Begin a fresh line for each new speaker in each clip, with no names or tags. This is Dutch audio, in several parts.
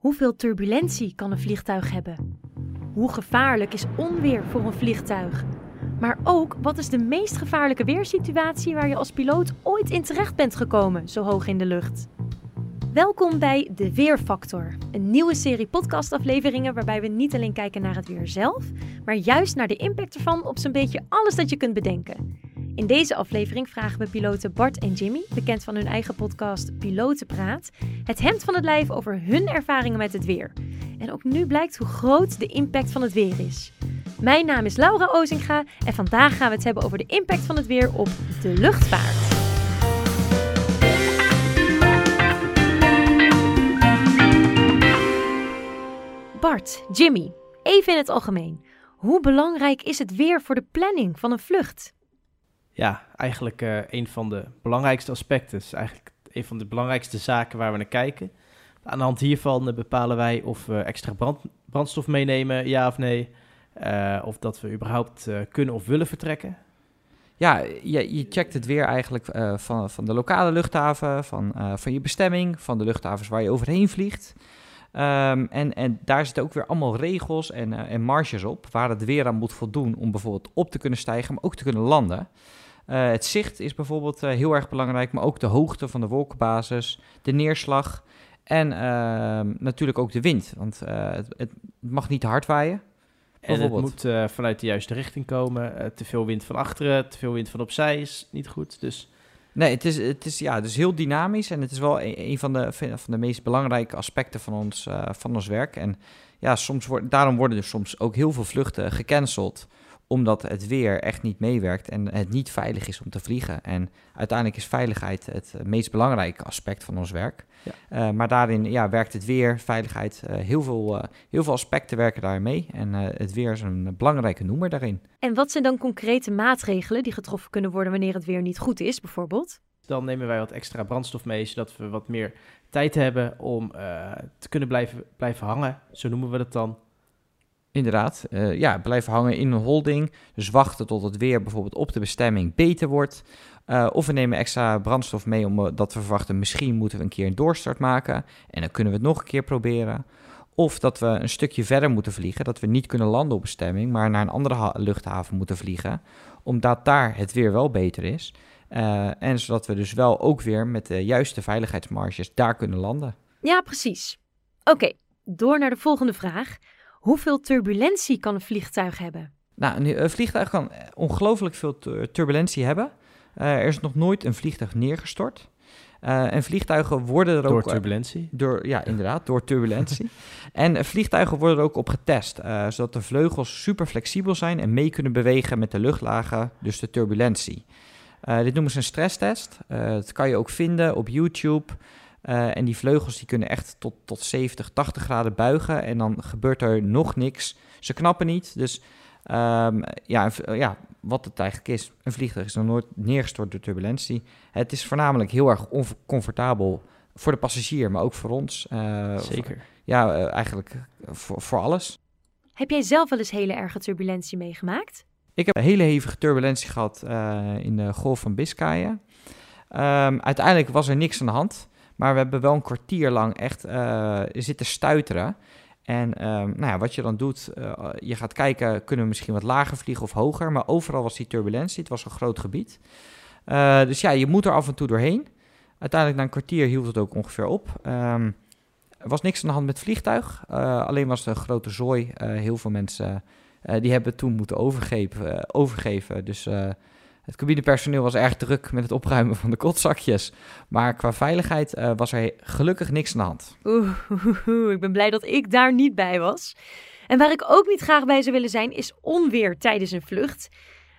Hoeveel turbulentie kan een vliegtuig hebben? Hoe gevaarlijk is onweer voor een vliegtuig? Maar ook, wat is de meest gevaarlijke weersituatie waar je als piloot ooit in terecht bent gekomen, zo hoog in de lucht? Welkom bij De Weerfactor, een nieuwe serie podcastafleveringen waarbij we niet alleen kijken naar het weer zelf, maar juist naar de impact ervan op zo'n beetje alles dat je kunt bedenken. In deze aflevering vragen we piloten Bart en Jimmy, bekend van hun eigen podcast Pilotenpraat, het hemd van het lijf over hun ervaringen met het weer. En ook nu blijkt hoe groot de impact van het weer is. Mijn naam is Laura Ozinga en vandaag gaan we het hebben over de impact van het weer op de luchtvaart. Bart, Jimmy, even in het algemeen. Hoe belangrijk is het weer voor de planning van een vlucht?
Ja, eigenlijk uh, een van de belangrijkste aspecten. is eigenlijk een van de belangrijkste zaken waar we naar kijken. Aan de hand hiervan uh, bepalen wij of we extra brand, brandstof meenemen, ja of nee. Uh, of dat we überhaupt kunnen of willen vertrekken.
Ja, je, je checkt het weer eigenlijk van, van de lokale luchthaven, van, van je bestemming, van de luchthavens waar je overheen vliegt. Um, en, en daar zitten ook weer allemaal regels en, en marges op waar het weer aan moet voldoen om bijvoorbeeld op te kunnen stijgen, maar ook te kunnen landen. Uh, het zicht is bijvoorbeeld uh, heel erg belangrijk, maar ook de hoogte van de wolkenbasis, de neerslag en uh, natuurlijk ook de wind. Want eh, het, het, mag niet te hard waaien.
En het moet vanuit de juiste richting komen. te veel wind van achteren, te veel wind van opzij is niet goed. Dus...
Nee, het is, het is, ja, het is heel dynamisch en het is wel een, een van, de, van de meest belangrijke aspecten van ons, van ons werk. En ja, soms wordt, daarom worden er soms ook heel veel vluchten gecanceld omdat het weer echt niet meewerkt en het niet veilig is om te vliegen. En uiteindelijk is veiligheid het meest belangrijke aspect van ons werk. Ja. Uh, maar daarin ja, werkt het weer, veiligheid, uh, heel, veel, uh, heel veel aspecten werken daar mee. En het weer is een belangrijke noemer daarin.
En wat zijn dan concrete maatregelen die getroffen kunnen worden wanneer het weer niet goed is, bijvoorbeeld?
Dan nemen wij wat extra brandstof mee, zodat we wat meer tijd hebben om te kunnen blijven, blijven hangen. Zo noemen we dat dan.
Inderdaad, uh, ja, blijven hangen in een holding. Dus wachten tot het weer bijvoorbeeld op de bestemming beter wordt. Uh, of we nemen extra brandstof mee omdat we verwachten misschien moeten we een keer een doorstart maken. En dan kunnen we het nog een keer proberen. Of dat we een stukje verder moeten vliegen, dat we niet kunnen landen op bestemming, maar naar een andere luchthaven moeten vliegen. Omdat daar het weer wel beter is. En zodat we dus wel ook weer met de juiste veiligheidsmarges daar kunnen landen.
Ja, precies. Oké, door naar de volgende vraag. Hoeveel turbulentie kan een vliegtuig hebben?
Nou, een vliegtuig kan ongelooflijk veel turbulentie hebben. Uh, er is nog nooit een vliegtuig neergestort. Uh, en vliegtuigen worden er
door
ook...
Door turbulentie?
Door, ja, inderdaad, door turbulentie. en vliegtuigen worden er ook op getest, uh, zodat de vleugels super flexibel zijn en mee kunnen bewegen met de luchtlagen, dus de turbulentie. dit noemen ze een stresstest. dat kan je ook vinden op YouTube. Uh, en die vleugels die kunnen echt tot, tot 70, 80 graden buigen. En dan gebeurt er nog niks. Ze knappen niet. Dus um, ja, ja, wat het eigenlijk is. Een vliegtuig is nog nooit neergestort door turbulentie. Het is voornamelijk heel erg oncomfortabel voor de passagier, maar ook voor ons.
Uh, Zeker.
Voor, ja, uh, eigenlijk voor, voor alles.
Heb jij zelf wel eens hele erge turbulentie meegemaakt?
Ik heb een hele hevige turbulentie gehad in de Golf van Biscayen. Um, uiteindelijk was er niks aan de hand. Maar we hebben wel een kwartier lang echt uh, zitten stuiteren. En um, nou ja, wat je dan doet, uh, je gaat kijken, kunnen we misschien wat lager vliegen of hoger. Maar overal was die turbulentie, het was een groot gebied. Uh, dus ja, je moet er af en toe doorheen. Uiteindelijk na een kwartier hield het ook ongeveer op. Um, er was niks aan de hand met vliegtuig, alleen was het een grote zooi. heel veel mensen die hebben toen moeten overgeven. overgeven. Dus het cabinepersoneel was erg druk met het opruimen van de kotzakjes. Maar qua veiligheid uh, was er gelukkig niks aan de hand.
Oeh, oeh, oeh, ik ben blij dat ik daar niet bij was. En waar ik ook niet graag bij zou willen zijn, is onweer tijdens een vlucht.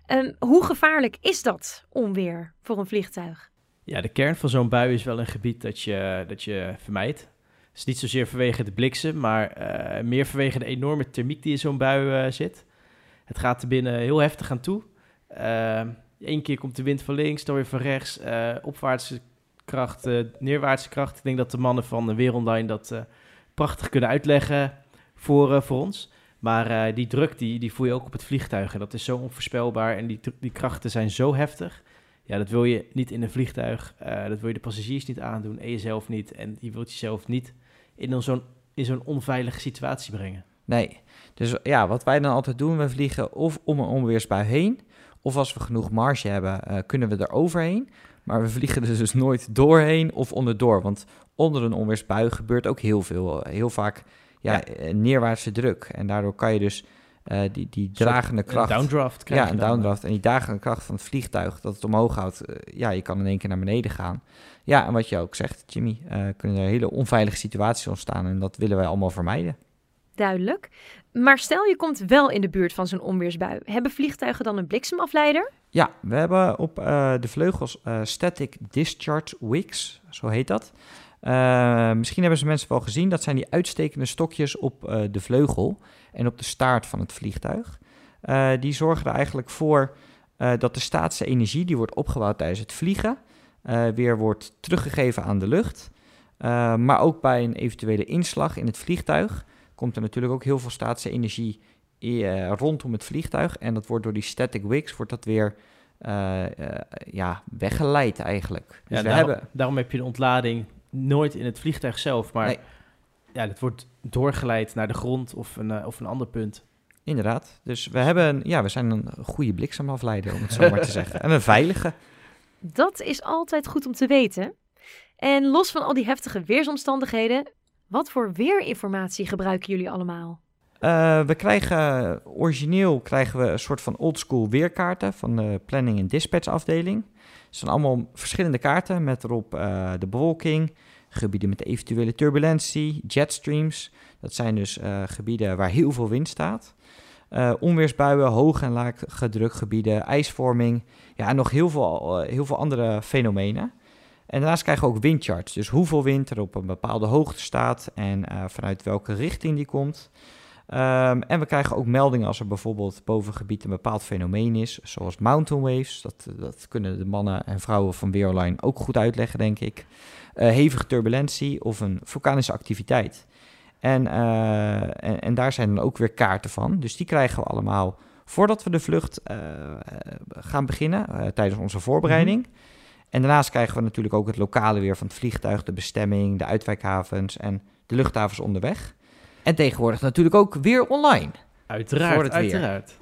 Um, hoe gevaarlijk is dat, onweer, voor een vliegtuig?
Ja, de kern van zo'n bui is wel een gebied dat je, dat je vermijdt. Het is niet zozeer vanwege de bliksem, maar uh, meer vanwege de enorme thermiek die in zo'n bui uh, zit. Het gaat er binnen heel heftig aan toe. Uh, Eén keer komt de wind van links, dan weer van rechts. Uh, opwaartse kracht, neerwaartse kracht. Ik denk dat de mannen van de Wereldline dat uh, prachtig kunnen uitleggen voor, voor ons. Maar die druk die, die voel je ook op het vliegtuig. En dat is zo onvoorspelbaar. En die, die krachten zijn zo heftig. Ja, dat wil je niet in een vliegtuig. dat wil je de passagiers niet aandoen. En jezelf niet. En je wilt jezelf niet in zo'n in zo'n onveilige situatie brengen.
Nee. Dus ja, wat wij dan altijd doen, we vliegen of om een onweersbui heen, of als we genoeg marge hebben, uh, kunnen we er overheen. Maar we vliegen er dus nooit doorheen of onderdoor. Want onder een onweersbui gebeurt ook heel veel. Heel vaak ja,
Ja.
eh, neerwaartse druk. En daardoor kan je dus eh, die, die dragende kracht...
Een downdraft
ja, een
eh.
downdraft. En die dragende kracht van het vliegtuig, dat het omhoog houdt, eh, ja, je kan in één keer naar beneden gaan. Ja, en wat je ook zegt, Jimmy, eh, kunnen er hele onveilige situaties ontstaan. En dat willen wij allemaal vermijden.
Duidelijk. Maar stel je komt wel in de buurt van zo'n onweersbui. Hebben vliegtuigen dan een bliksemafleider?
Ja, we hebben op eh, de vleugels eh, Static Discharge Wicks, zo heet dat. Eh, misschien hebben ze mensen wel gezien, dat zijn die uitstekende stokjes op de vleugel en op de staart van het vliegtuig. Die zorgen er eigenlijk voor dat de statische energie die wordt opgebouwd tijdens het vliegen weer wordt teruggegeven aan de lucht. Maar ook bij een eventuele inslag in het vliegtuig komt er natuurlijk ook heel veel statische energie eh, rondom het vliegtuig. En dat wordt door die static wicks wordt dat weer eh, eh, ja, weggeleid eigenlijk. Dus
Ja,
we
daarom,
hebben,
daarom heb je de ontlading nooit in het vliegtuig zelf, maar
Nee.
ja, het wordt doorgeleid naar de grond of een, of een ander punt.
inderdaad. Dus we hebben, ja, we zijn een goede bliksemafleider, om het zo maar te zeggen. En een veilige.
Dat is altijd goed om te weten. En los van al die heftige weersomstandigheden, wat voor weerinformatie gebruiken jullie allemaal?
Eh, we krijgen, origineel krijgen we een soort van oldschool weerkaarten van de planning en dispatch afdeling. Het zijn allemaal verschillende kaarten met erop eh, de bewolking, gebieden met eventuele turbulentie, jetstreams. Dat zijn dus eh, gebieden waar heel veel wind staat. Onweersbuien, hoog en laag drukgebieden, ijsvorming. Ja, en nog heel veel, heel veel andere fenomenen. En daarnaast krijgen we ook windcharts. Dus hoeveel wind er op een bepaalde hoogte staat en eh, vanuit welke richting die komt. Ehm, en we krijgen ook meldingen als er bijvoorbeeld boven gebied een bepaald fenomeen is, zoals mountain waves. Dat, dat kunnen de mannen en vrouwen van Weerline ook goed uitleggen, denk ik. Eh, hevige turbulentie of een vulkanische activiteit. En, eh, en, daar zijn dan ook weer kaarten van. Dus die krijgen we allemaal voordat we de vlucht eh, gaan beginnen, eh, tijdens onze voorbereiding. En daarnaast krijgen we natuurlijk ook het lokale weer van het vliegtuig, de bestemming, de uitwijkhavens en de luchthavens onderweg. En tegenwoordig natuurlijk ook weer online.
Uiteraard,
Voor het weer.
uiteraard.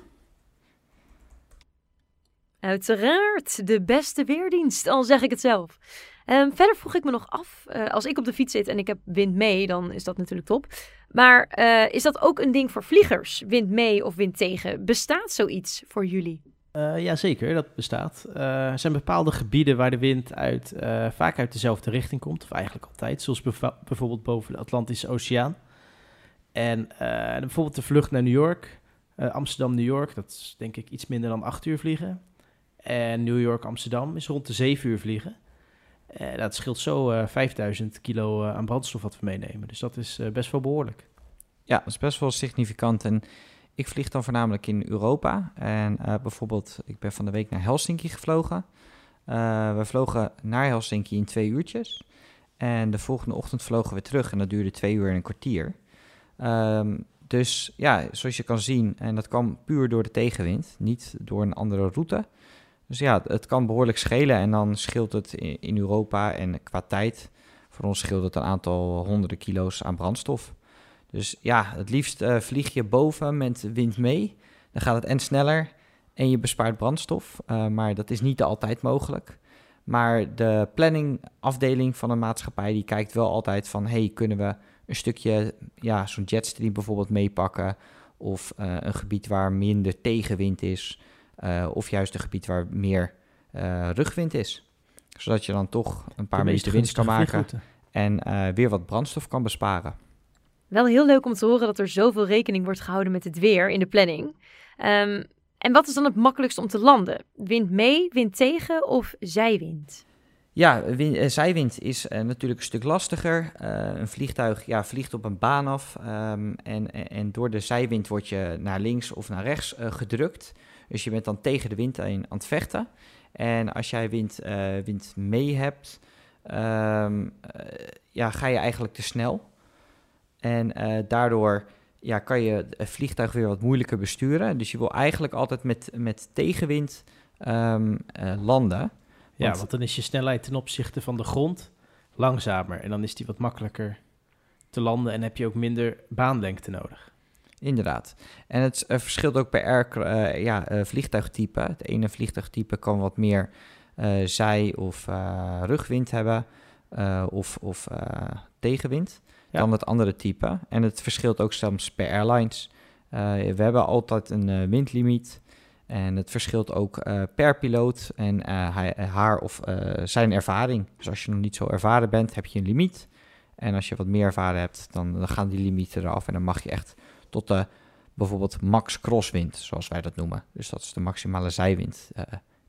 Uiteraard, de beste weerdienst, al zeg ik het zelf. Ehm, verder vroeg ik me nog af, eh, als ik op de fiets zit en ik heb wind mee, dan is dat natuurlijk top. Maar eh, is dat ook een ding voor vliegers? Wind mee of wind tegen? Bestaat zoiets voor jullie?
Eh ja, zeker, dat bestaat. Eh, er zijn bepaalde gebieden waar de wind uit, eh, vaak uit dezelfde richting komt, of eigenlijk altijd, zoals bijvoorbeeld boven de Atlantische Oceaan. En eh, bijvoorbeeld de vlucht naar New York, eh, Amsterdam-New York, dat is denk ik iets minder dan acht uur vliegen. En New York-Amsterdam is rond de zeven uur vliegen. Eh, dat scheelt zo eh 5000 kilo eh, aan brandstof wat we meenemen. Dus dat is eh, best wel behoorlijk.
Ja, dat is best wel significant. En ik vlieg dan voornamelijk in Europa. En eh, bijvoorbeeld, ik ben van de week naar Helsinki gevlogen. Eh, we vlogen naar Helsinki in twee uurtjes. En de volgende ochtend vlogen we terug en dat duurde twee uur en een kwartier. Ehm, dus ja, zoals je kan zien, en dat kwam puur door de tegenwind, niet door een andere route. Dus ja, het kan behoorlijk schelen en dan scheelt het in, in Europa en qua tijd. Voor ons scheelt het een aantal honderden kilo's aan brandstof. Dus ja, het liefst eh, vlieg je boven met wind mee. Dan gaat het en sneller en je bespaart brandstof. Eh, maar dat is niet altijd mogelijk. Maar de planningafdeling van een maatschappij die kijkt wel altijd van... hey, kunnen we een stukje, ja, zo'n jetstream bijvoorbeeld meepakken... of eh, een gebied waar minder tegenwind is... of juist een gebied waar meer rugwind is. Zodat je dan toch een paar minuten winst kan maken... en weer wat brandstof kan besparen.
Wel heel leuk om te horen dat er zoveel rekening wordt gehouden met het weer in de planning. Ehm, en wat is dan het makkelijkst om te landen? Wind mee, wind tegen of zijwind?
Ja, eh, zijwind is eh, natuurlijk een stuk lastiger. Eh, een vliegtuig ja, vliegt op een baan af ehm, en, en, door de zijwind word je naar links of naar rechts gedrukt. Dus je bent dan tegen de wind heen aan het vechten. En als jij wind, wind mee hebt, ehm, eh, ja, ga je eigenlijk te snel. En eh, daardoor ja, kan je het vliegtuig weer wat moeilijker besturen. Dus je wil eigenlijk altijd met, met tegenwind ehm, eh, landen.
Ja,
Want-
want dan is je snelheid ten opzichte van de grond langzamer. En dan is die wat makkelijker te landen en heb je ook minder baanlengte nodig.
Inderdaad. En het eh, verschilt ook per air, ja, vliegtuigtype. Het ene vliegtuigtype kan wat meer zij- of rugwind hebben of, of tegenwind
Ja.
dan het andere type. En het verschilt ook soms per airlines. Eh, we hebben altijd een eh, windlimiet. En het verschilt ook eh, per piloot en hij, haar of zijn ervaring. Dus als je nog niet zo ervaren bent, heb je een limiet. En als je wat meer ervaren hebt, dan, dan gaan die limieten eraf. En dan mag je echt tot de bijvoorbeeld max crosswind, zoals wij dat noemen. Dus dat is de maximale zijwind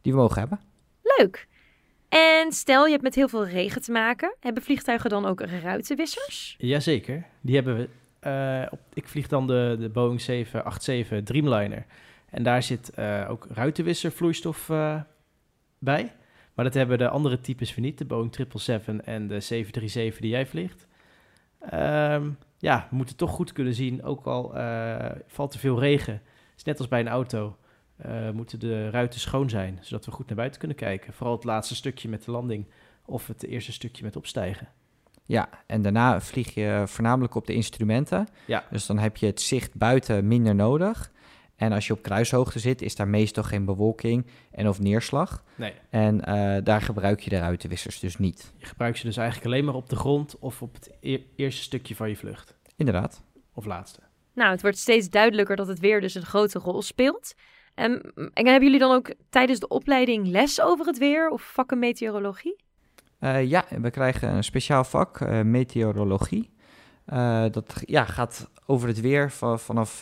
die we mogen hebben.
Leuk. En stel je hebt met heel veel regen te maken. Hebben vliegtuigen dan ook ruitenwissers?
Jazeker, die hebben we. Eh, op, ik vlieg dan de, de Boeing 787 Dreamliner. En daar zit eh, ook ruitenwisservloeistof eh, bij. Maar dat hebben de andere types weer niet. De Boeing 777 en de 737 die jij vliegt. Ehm, ja, we moeten toch goed kunnen zien. Ook al valt er veel regen. Het is net als bij een auto. Eh, moeten de ruiten schoon zijn. Zodat we goed naar buiten kunnen kijken. Vooral het laatste stukje met de landing. Of het eerste stukje met opstijgen.
Ja, en daarna vlieg je voornamelijk op de instrumenten.
Ja.
Dus dan heb je het zicht buiten minder nodig. En als je op kruishoogte zit, is daar meestal geen bewolking en of neerslag.
Nee.
En eh, daar gebruik je de ruitenwissers dus niet.
Je gebruikt ze dus eigenlijk alleen maar op de grond of op het e- eerste stukje van je vlucht.
Inderdaad.
Of laatste.
Nou, het wordt steeds duidelijker dat het weer dus een grote rol speelt. Ehm, en hebben jullie dan ook tijdens de opleiding les over het weer of vakken meteorologie?
Eh, ja, we krijgen een speciaal vak, eh, meteorologie. Eh, dat ja, gaat over het weer va- vanaf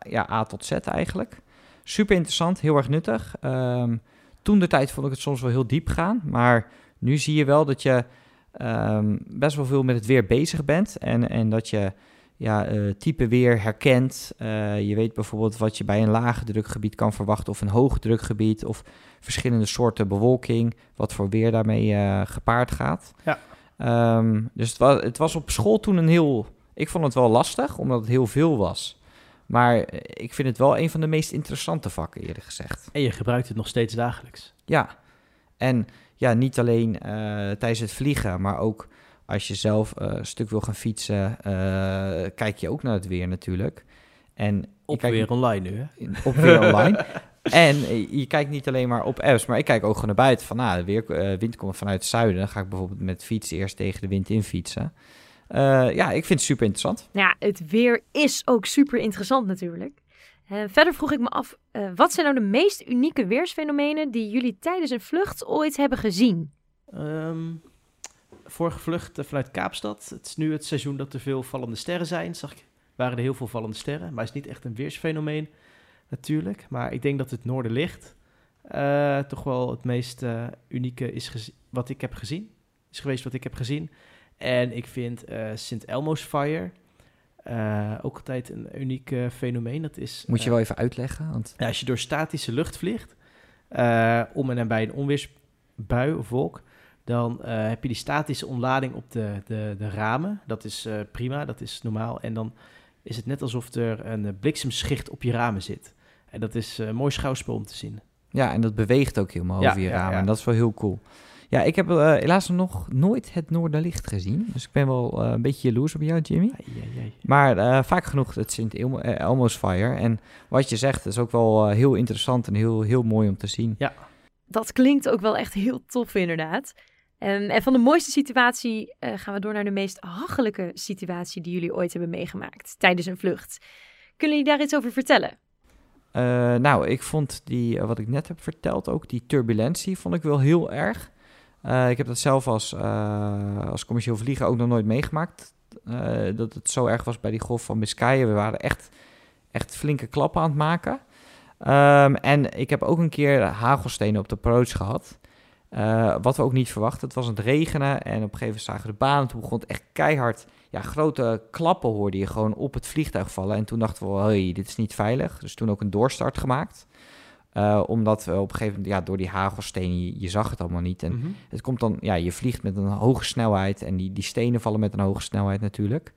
ja, A tot Z eigenlijk. Super interessant, heel erg nuttig. Ehm, toen de tijd vond ik het soms wel heel diep gaan, maar nu zie je wel dat je ehm, best wel veel met het weer bezig bent en, en dat je ja, eh, type weer herkent. Eh, je weet bijvoorbeeld wat je bij een lage drukgebied kan verwachten of een hoog drukgebied of verschillende soorten bewolking, wat voor weer daarmee eh, gepaard gaat.
Ja.
Ehm, dus het was, het was op school toen een heel. Ik vond het wel lastig, omdat het heel veel was. Maar ik vind het wel een van de meest interessante vakken, eerlijk gezegd.
En je gebruikt het nog steeds dagelijks.
Ja. En ja, niet alleen tijdens het vliegen, maar ook als je zelf eh, een stuk wil gaan fietsen, eh, kijk je ook naar het weer natuurlijk. En je
Op
kijkt
weer online nu, hè?
in- op weer online. En eh, je kijkt niet alleen maar op apps, maar ik kijk ook gewoon naar buiten. Van, nou, de weer, wind komt vanuit het zuiden. Dan ga ik bijvoorbeeld met fietsen eerst tegen de wind in fietsen. Eh, ja, ik vind het super interessant.
Nou ja, het weer is ook super interessant natuurlijk. Verder vroeg ik me af, eh, wat zijn nou de meest unieke weersfenomenen die jullie tijdens een vlucht ooit hebben gezien?
Ehm, vorige vlucht eh, vanuit Kaapstad. Het is nu het seizoen dat er veel vallende sterren zijn. Zag ik, waren er heel veel vallende sterren. Maar het is niet echt een weersfenomeen natuurlijk. Maar ik denk dat het noorderlicht eh toch wel het meest eh, unieke is wat ik heb gezien. Is geweest wat ik heb gezien. En ik vind eh Sint Elmo's Fire ook altijd een uniek fenomeen. Dat is,
Moet je wel even uitleggen, want
als je door statische lucht vliegt, om en nabij een onweersbui of wolk, dan eh, heb je die statische ontlading op de, de, de ramen. Dat is eh, prima, dat is normaal. En dan is het net alsof er een eh, bliksemschicht op je ramen zit. En dat is een mooi schouwspel om te zien.
ja, en dat beweegt ook helemaal
Ja,
over je
ja,
ramen.
ja.
En dat is wel heel cool. Ja, ik heb helaas nog nooit het Noorderlicht gezien. Dus ik ben wel een beetje jaloers op jou, Jimmy.
Ai, ai, ai.
Maar eh, vaak genoeg het Sint Elmo, Elmo's Fire. En wat je zegt is ook wel heel interessant en heel, heel mooi om te zien.
Dat klinkt ook wel echt heel tof inderdaad. Ehm, en van de mooiste situatie eh, gaan we door naar de meest hachelijke situatie die jullie ooit hebben meegemaakt tijdens een vlucht. Kunnen jullie daar iets over vertellen?
Eh, nou, ik vond die, eh, wat ik net heb verteld, ook die turbulentie, vond ik wel heel erg. Ik heb dat zelf als, als commercieel vlieger ook nog nooit meegemaakt. dat het zo erg was bij die golf van Biscayen. We waren echt, echt flinke klappen aan het maken. Ehm, en ik heb ook een keer hagelstenen op de approach gehad. Eh, wat we ook niet verwachten. Het was aan het regenen en op een gegeven moment zagen we de baan. Toen begon het echt keihard. Ja, grote klappen hoorde je gewoon op het vliegtuig vallen. En toen dachten we, hey, dit is niet veilig. Dus toen ook een doorstart gemaakt. Eh, omdat we op een gegeven moment, ja, door die hagelstenen, je, je zag het allemaal niet. En
Mhm.
het komt dan, ja, je vliegt met een hoge snelheid. En die, die stenen vallen met een hoge snelheid natuurlijk.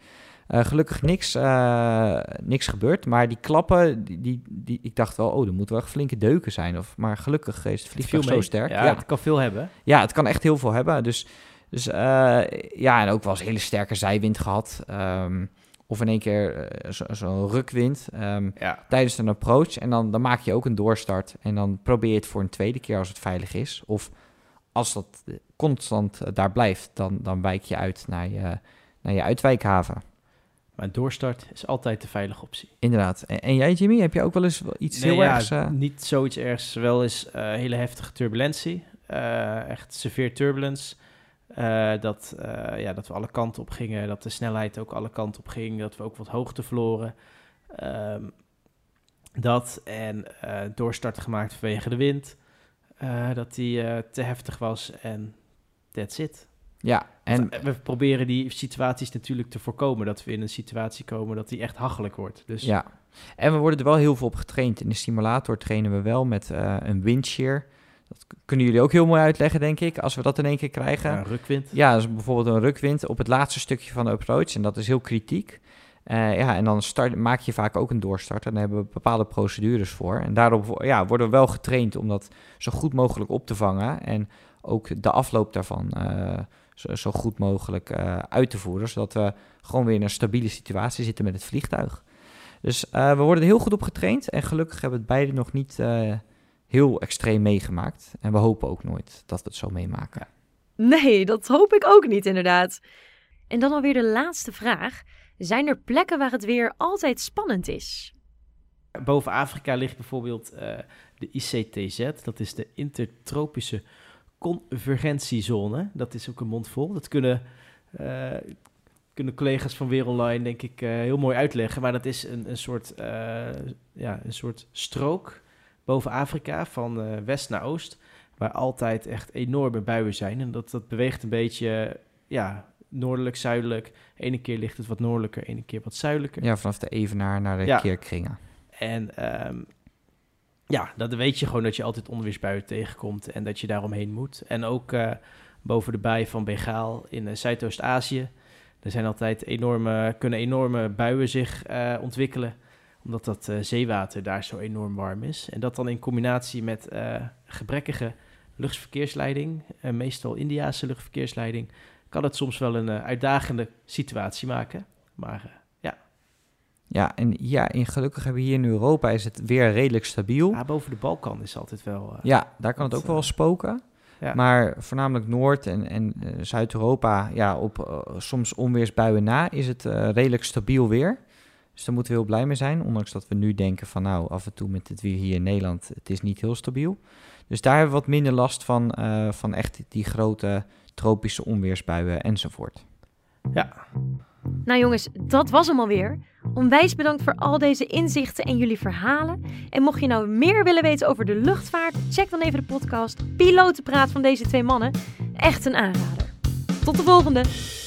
Eh, gelukkig niks, eh, niks gebeurd. Maar die klappen, die, die, die, ik dacht wel, oh, er moeten wel flinke deuken zijn. Of, maar gelukkig is het vliegtuig zo sterk.
Ja,
Ja,
het kan veel hebben.
ja, het kan echt heel veel hebben. Dus Dus uh, ja, en ook wel eens hele sterke zijwind gehad. Um, of in één keer zo'n zo rukwind um, ja. tijdens een approach. En dan, dan maak je ook een doorstart. En dan probeer je het voor een tweede keer als het veilig is. Of als dat constant daar blijft, dan, dan wijk je uit naar je, naar je uitwijkhaven.
Maar doorstart is altijd de veilige optie.
Inderdaad. En, en jij, Jimmy, heb je ook wel eens iets
nee,
heel
ja,
ergs? Uh...
Niet zoiets ergs. Wel eens uh, hele heftige turbulentie. Uh, echt severe turbulence. dat, ja, dat we alle kanten op gingen. Dat de snelheid ook alle kanten op ging. Dat we ook wat hoogte verloren. Um, dat en doorstart gemaakt vanwege de wind. dat die te heftig was en that's it.
Ja, en
we proberen die situaties natuurlijk te voorkomen. Dat we in een situatie komen dat die echt hachelijk wordt. Dus...
Ja, en we worden er wel heel veel op getraind. In de simulator trainen we wel met uh, een windshear. Dat kunnen jullie ook heel mooi uitleggen, denk ik, als we dat in één keer krijgen.
Ja, een rukwind.
Ja, dus bijvoorbeeld een rukwind op het laatste stukje van de approach. En dat is heel kritiek. Uh, ja, en dan start, maak je vaak ook een doorstart. En daar hebben we bepaalde procedures voor. En daarop ja, worden we wel getraind om dat zo goed mogelijk op te vangen. En ook de afloop daarvan uh, zo, zo goed mogelijk uh, uit te voeren. Zodat we gewoon weer in een stabiele situatie zitten met het vliegtuig. Dus uh, we worden er heel goed op getraind. En gelukkig hebben we het beide nog niet uh, heel extreem meegemaakt. En we hopen ook nooit dat we het zo meemaken.
Nee, dat hoop ik ook niet inderdaad. En dan alweer de laatste vraag. Zijn er plekken waar het weer altijd spannend is?
Boven Afrika ligt bijvoorbeeld de ICTZ. Dat is de Intertropische convergentiezone. Dat is ook een mond vol. Dat kunnen, uh, kunnen collega's van Weer Online denk ik uh, heel mooi uitleggen. Maar dat is een, een, soort, uh, ja, een soort strook boven Afrika van west naar oost. Waar altijd echt enorme buien zijn. En dat, dat beweegt een beetje ja, noordelijk, zuidelijk. Ene keer ligt het wat noordelijker, ene keer wat zuidelijker.
Ja, vanaf de Evenaar naar de ja. Keerkringen.
En um, ja, dat weet je gewoon dat je altijd onweersbuien tegenkomt en dat je daaromheen moet. En ook uh, boven de bij van Bengaal in uh, Zuidoost-Azië. Er zijn altijd enorme, kunnen enorme buien zich uh, ontwikkelen, omdat dat zeewater daar zo enorm warm is. En dat dan in combinatie met gebrekkige luchtverkeersleiding, meestal Indiase luchtverkeersleiding, kan het soms wel een uitdagende situatie maken. Maar
ja, en ja, en gelukkig hebben we hier in Europa is het weer redelijk stabiel.
Ja, boven de Balkan is altijd wel... Uh,
ja, daar kan het ook wel spoken. Ja. Maar voornamelijk Noord- en, en uh, Zuid-Europa, ja, op soms onweersbuien na, is het redelijk stabiel weer. Dus daar moeten we heel blij mee zijn. Ondanks dat we nu denken van nou, af en toe met het weer hier in Nederland, het is niet heel stabiel. Dus daar hebben we wat minder last van, van echt die grote tropische onweersbuien enzovoort.
Ja.
Nou jongens, dat was hem alweer. Onwijs bedankt voor al deze inzichten en jullie verhalen. En mocht je nou meer willen weten over de luchtvaart, check dan even de podcast Pilotenpraat van deze twee mannen. Echt een aanrader. Tot de volgende!